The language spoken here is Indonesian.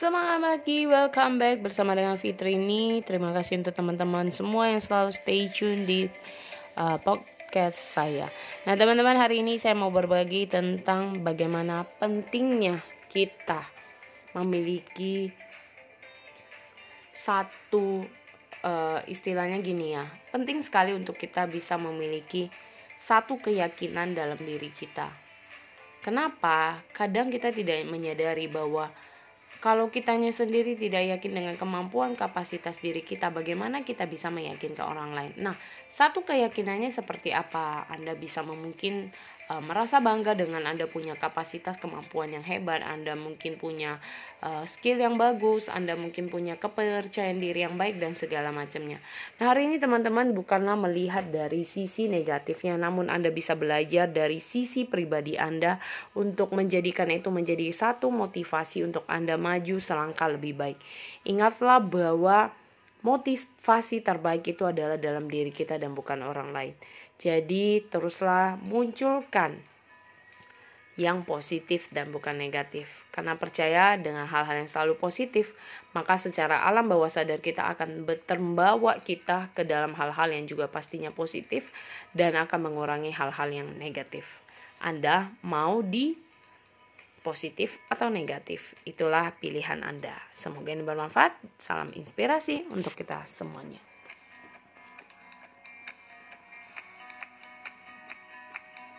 Semangat pagi, welcome back bersama dengan Fitri ini. Terima kasih untuk teman-teman semua yang selalu stay tune di uh, podcast saya. Nah, teman-teman, hari ini saya mau berbagi tentang bagaimana pentingnya kita memiliki satu uh, istilahnya gini ya. Penting sekali untuk kita bisa memiliki satu keyakinan dalam diri kita. Kenapa? Kadang kita tidak menyadari bahwa kalau kitanya sendiri tidak yakin dengan kemampuan kapasitas diri kita, bagaimana kita bisa meyakinkan orang lain? Nah, satu keyakinannya seperti apa? Anda bisa memungkin uh, merasa bangga dengan Anda punya kapasitas kemampuan yang hebat, Anda mungkin punya uh, skill yang bagus, Anda mungkin punya kepercayaan diri yang baik dan segala macamnya. Nah, hari ini teman-teman bukanlah melihat dari sisi negatifnya, namun Anda bisa belajar dari sisi pribadi Anda untuk menjadikan itu menjadi satu motivasi untuk Anda maju selangkah lebih baik. Ingatlah bahwa motivasi terbaik itu adalah dalam diri kita dan bukan orang lain. Jadi teruslah munculkan yang positif dan bukan negatif. Karena percaya dengan hal-hal yang selalu positif, maka secara alam bawah sadar kita akan terbawa kita ke dalam hal-hal yang juga pastinya positif dan akan mengurangi hal-hal yang negatif. Anda mau di positif atau negatif. Itulah pilihan Anda. Semoga ini bermanfaat. Salam inspirasi untuk kita semuanya.